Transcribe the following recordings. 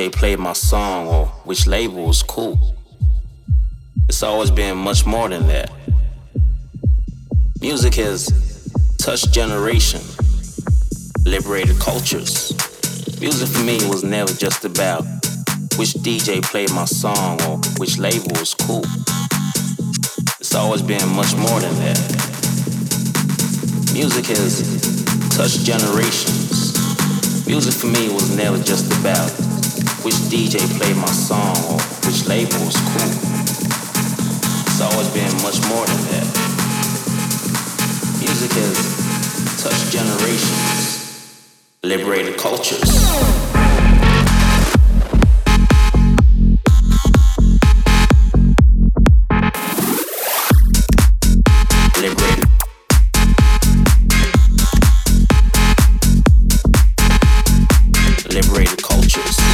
DJ played my song or which label was cool. It's always been much more than that. Music has touched generation, liberated cultures. Music for me was never just about which DJ played my song or which label was cool. It's always been much more than that. Music has touched generations. Music for me was never just about which DJ played my song or which label was cool. It's always been much more than that. Music has touched generations, liberated cultures. cultures.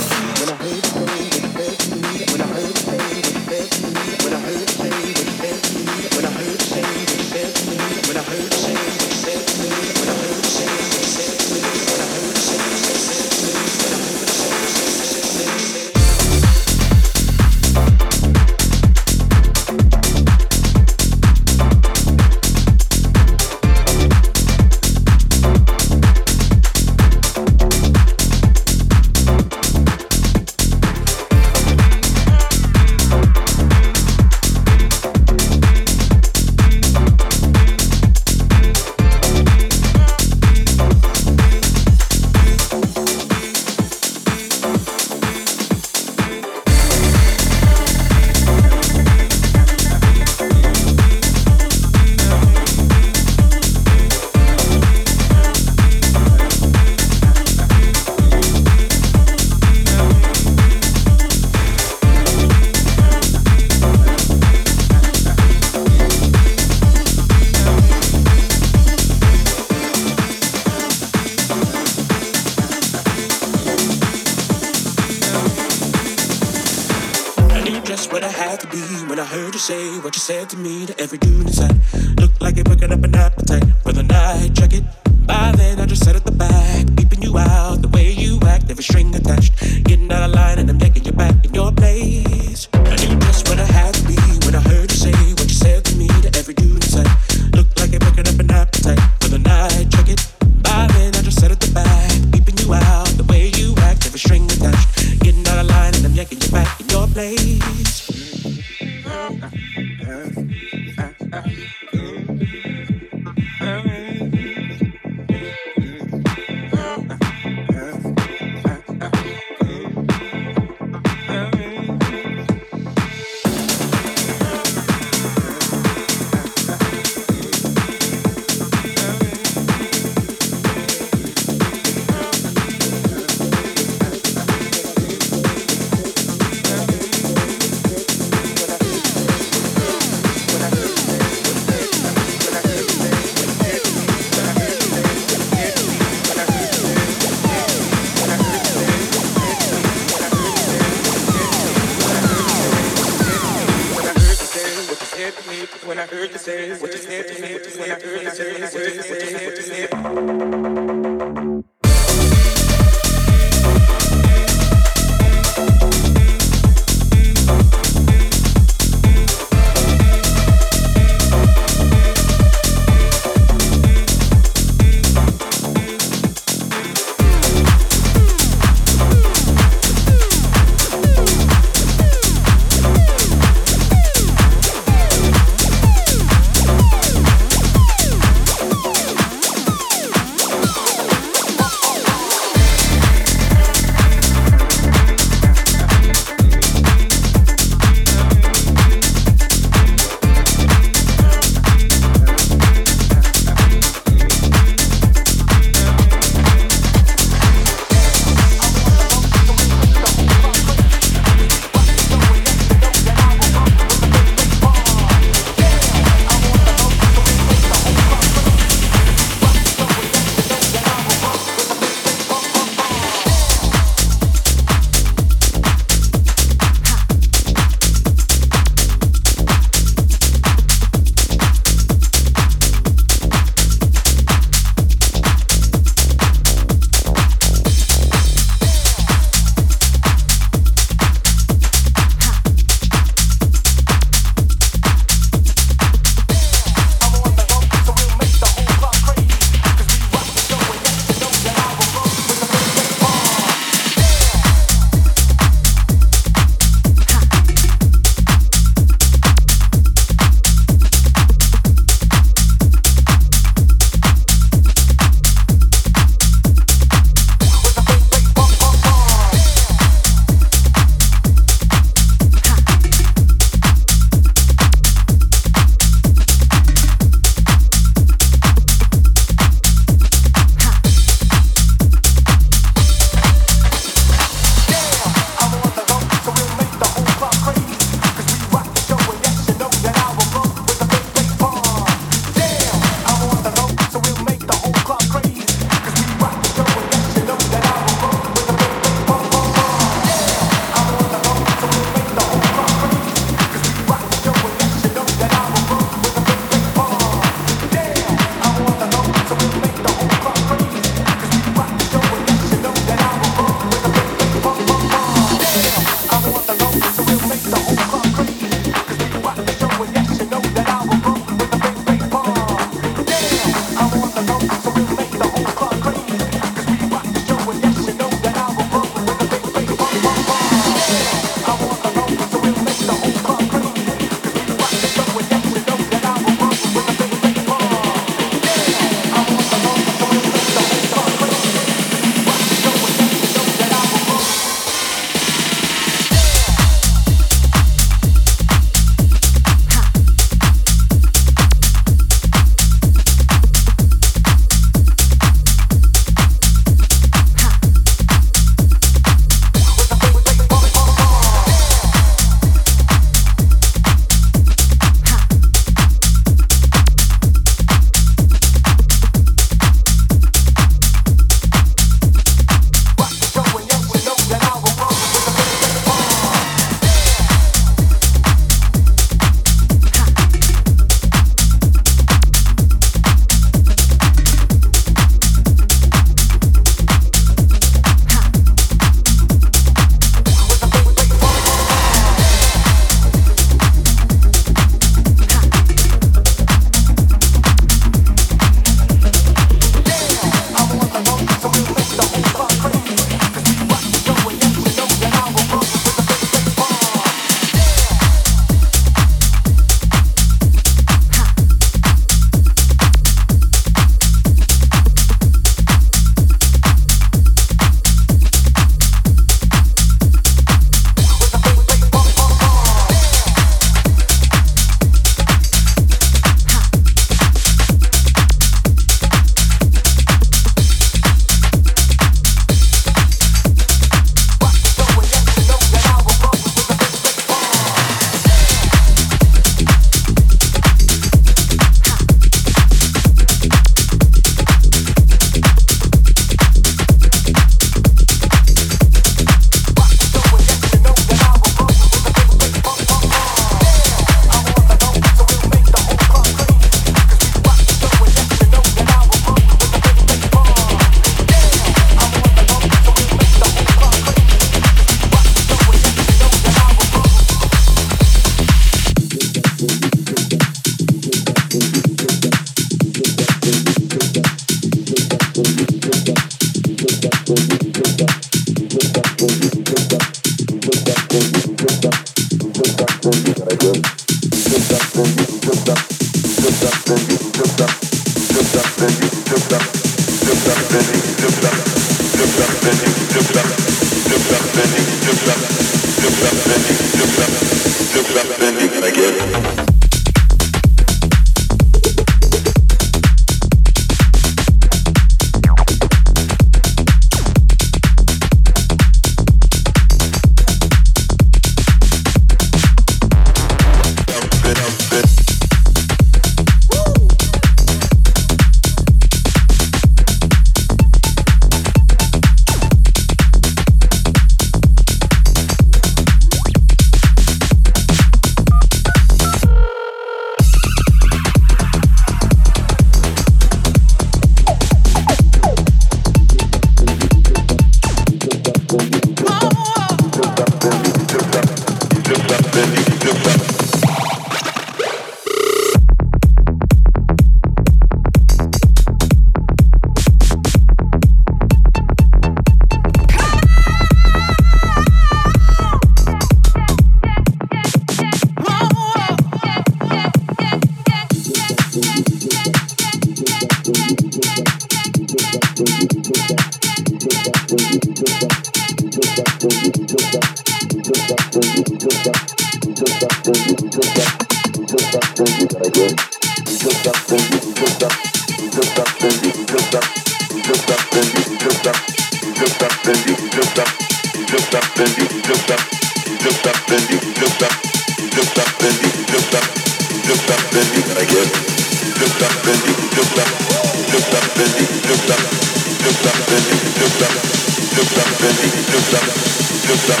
I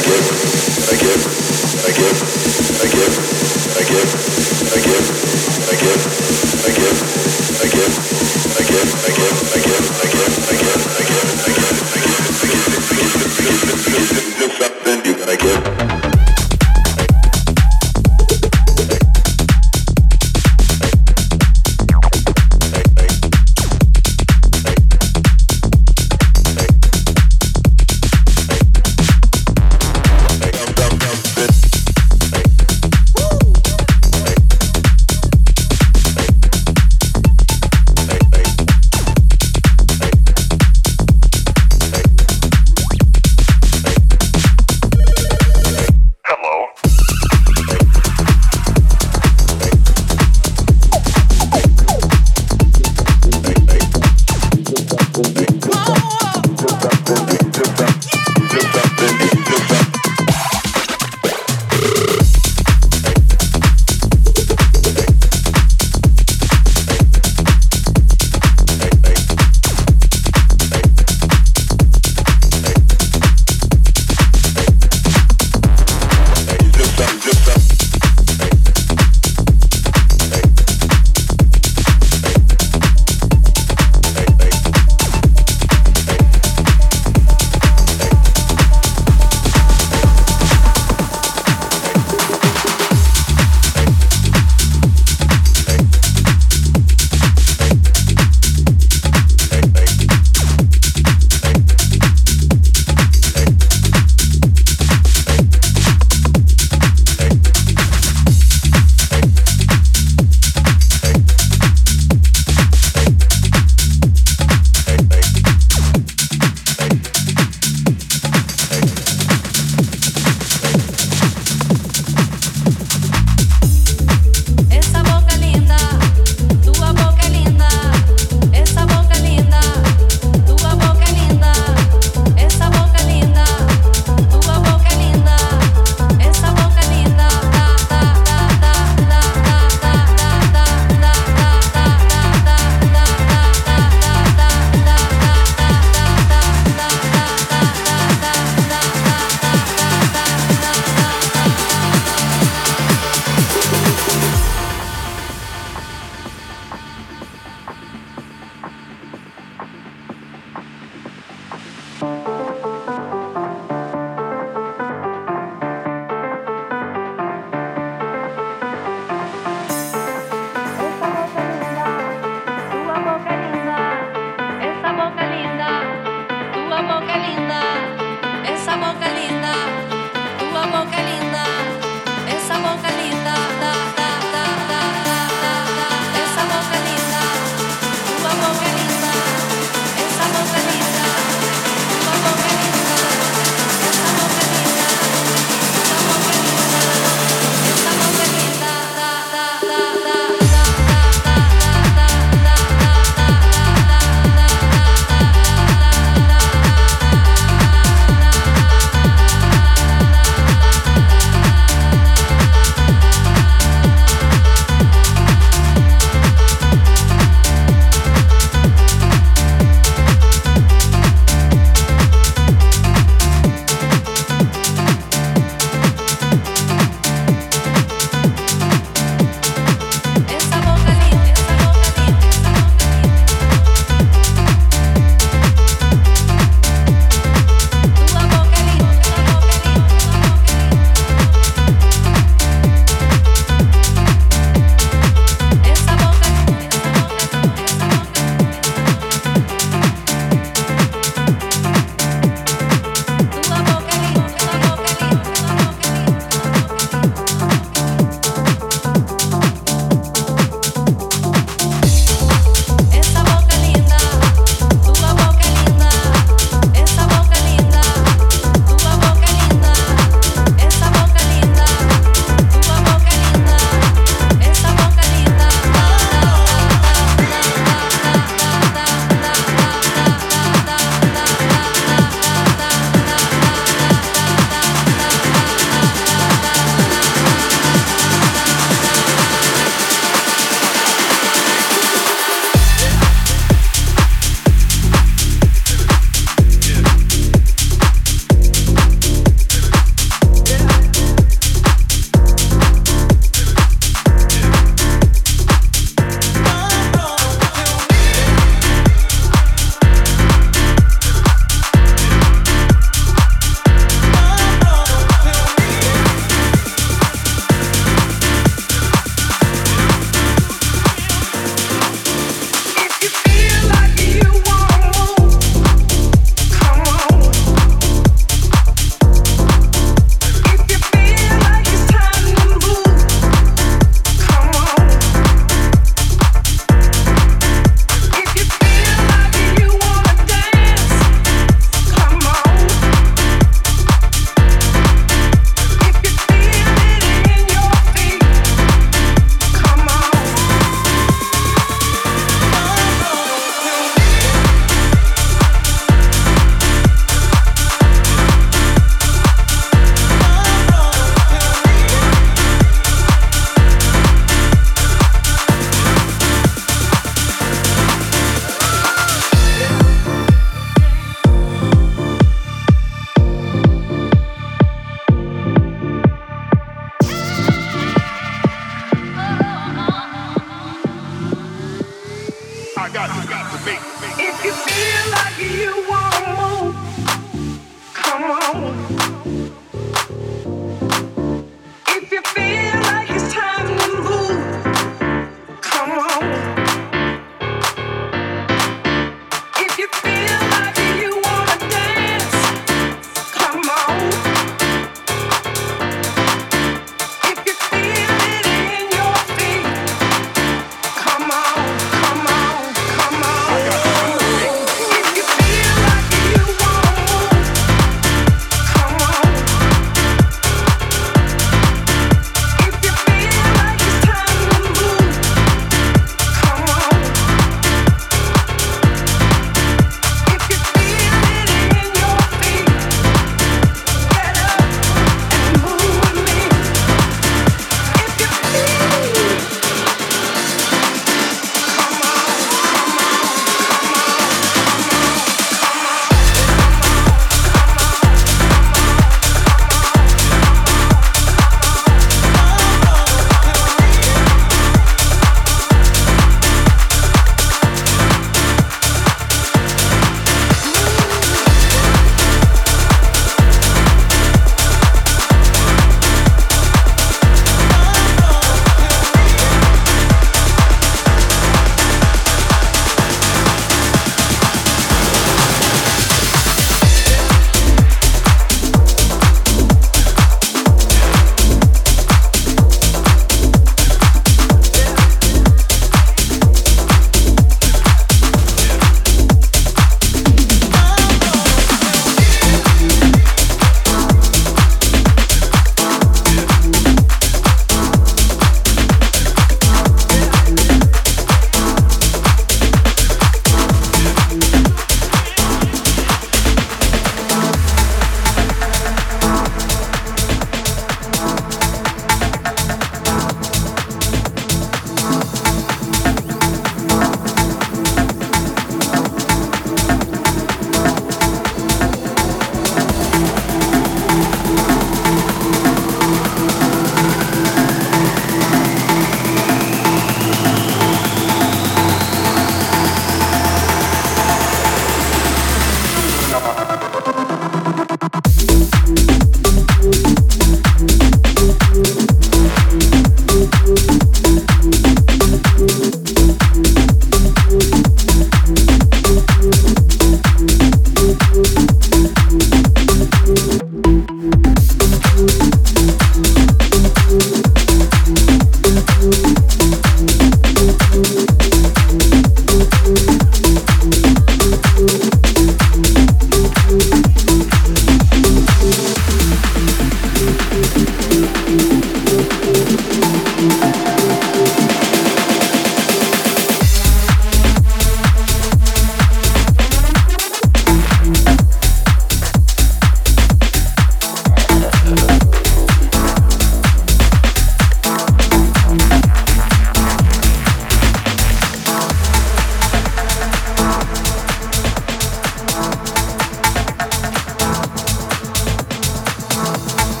guess, I guess.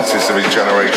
Artists of his generation.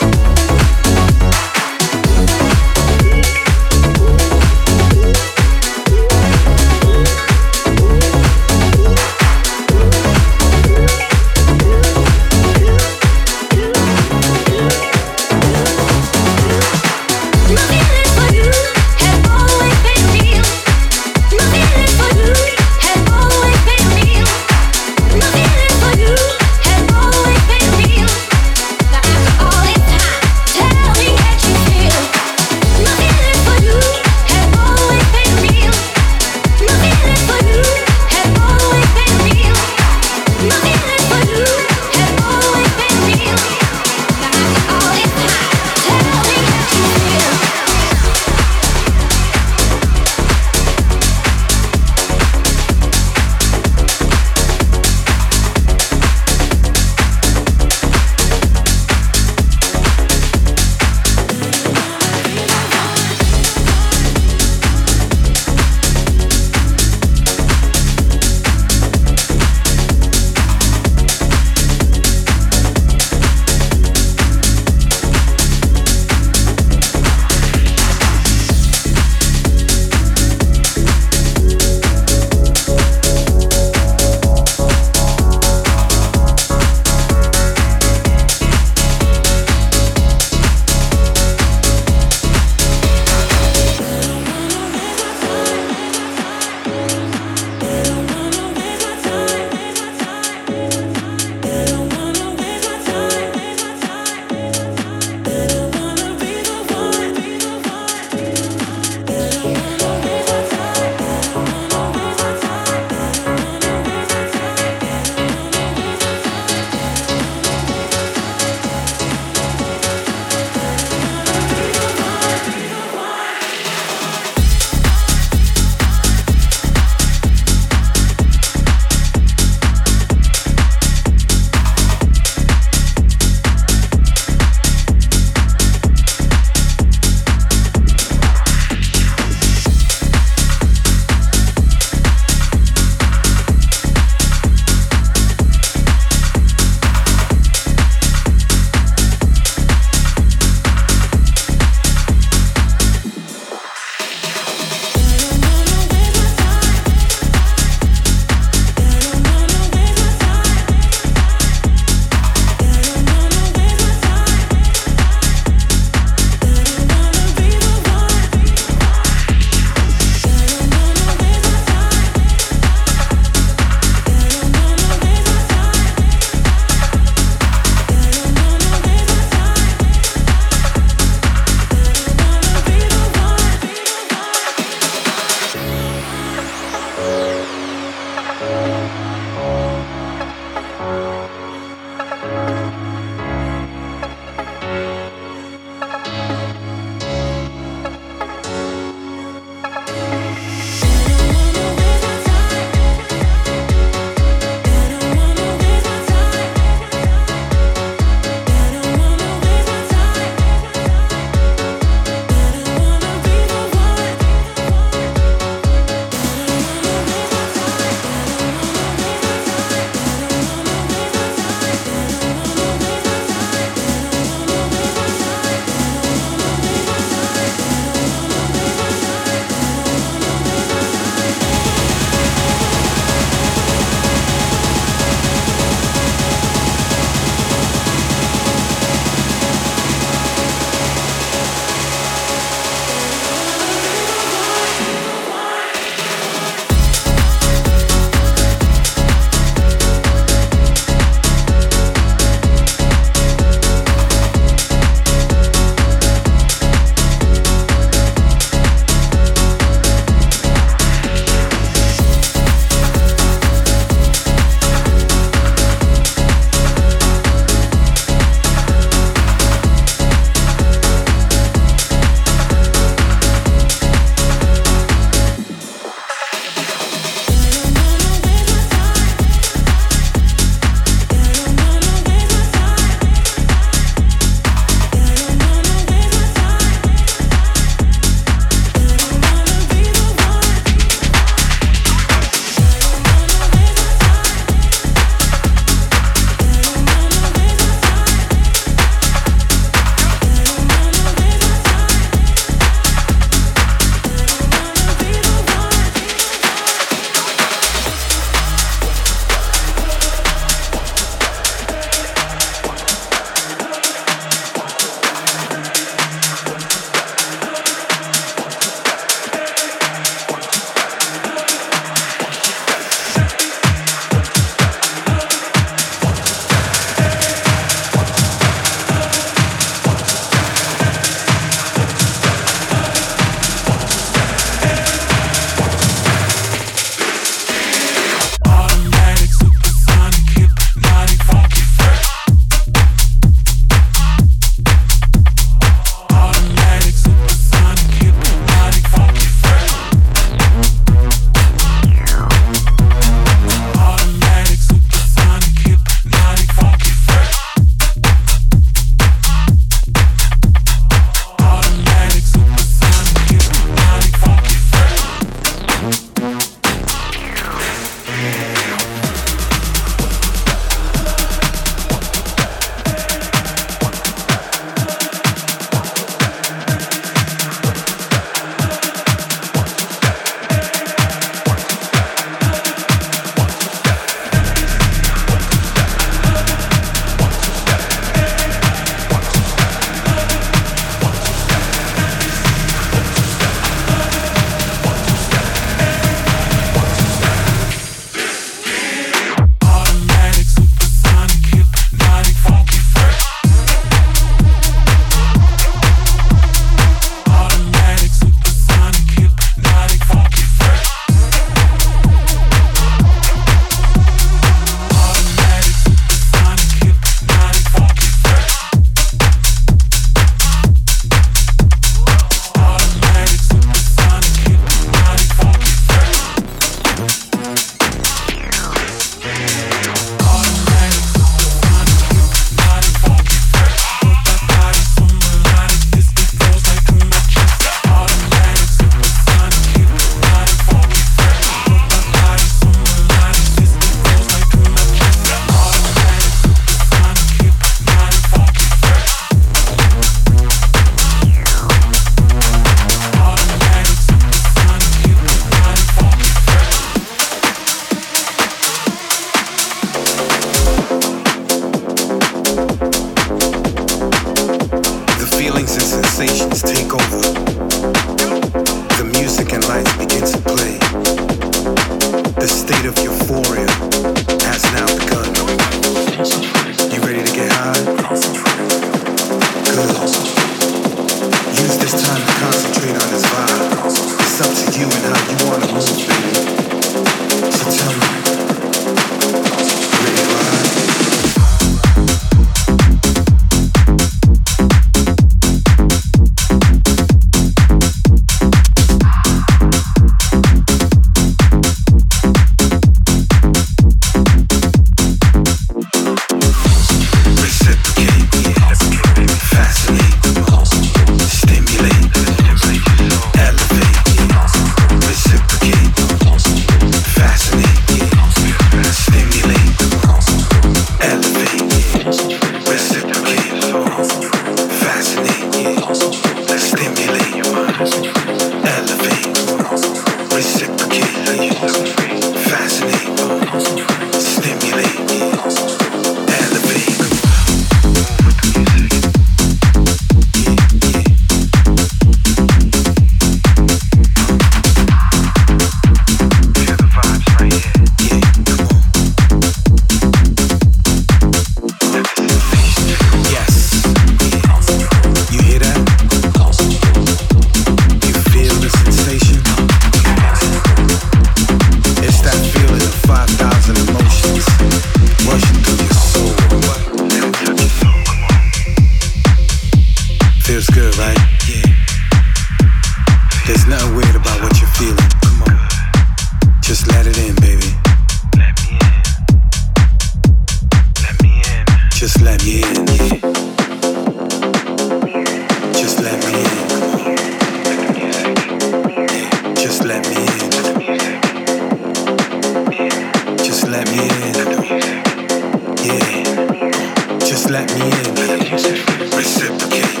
Reciprocate.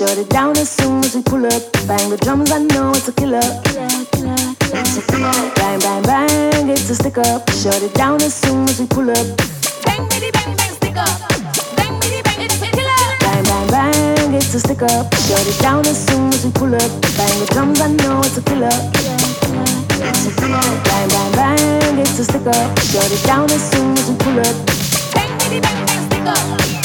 Shut it down as soon as we pull up. Bang the drums, I know it's a killer. It's a killer. Bang, bang, bang, it's a stick up. Shut it down as soon as we pull up. Bang, bitty, bang, bang, stick up. Bang, bitty, bang, it's a killer. Bang, bang, bang, it's a stick up. Shut it down as soon as we pull up. Bang the drums, I know it's a killer. It's a killer. Bang, bang, bang, it's a stick up. Shut it down as soon as we pull up. Bang, bitty, bang, bang, stick up.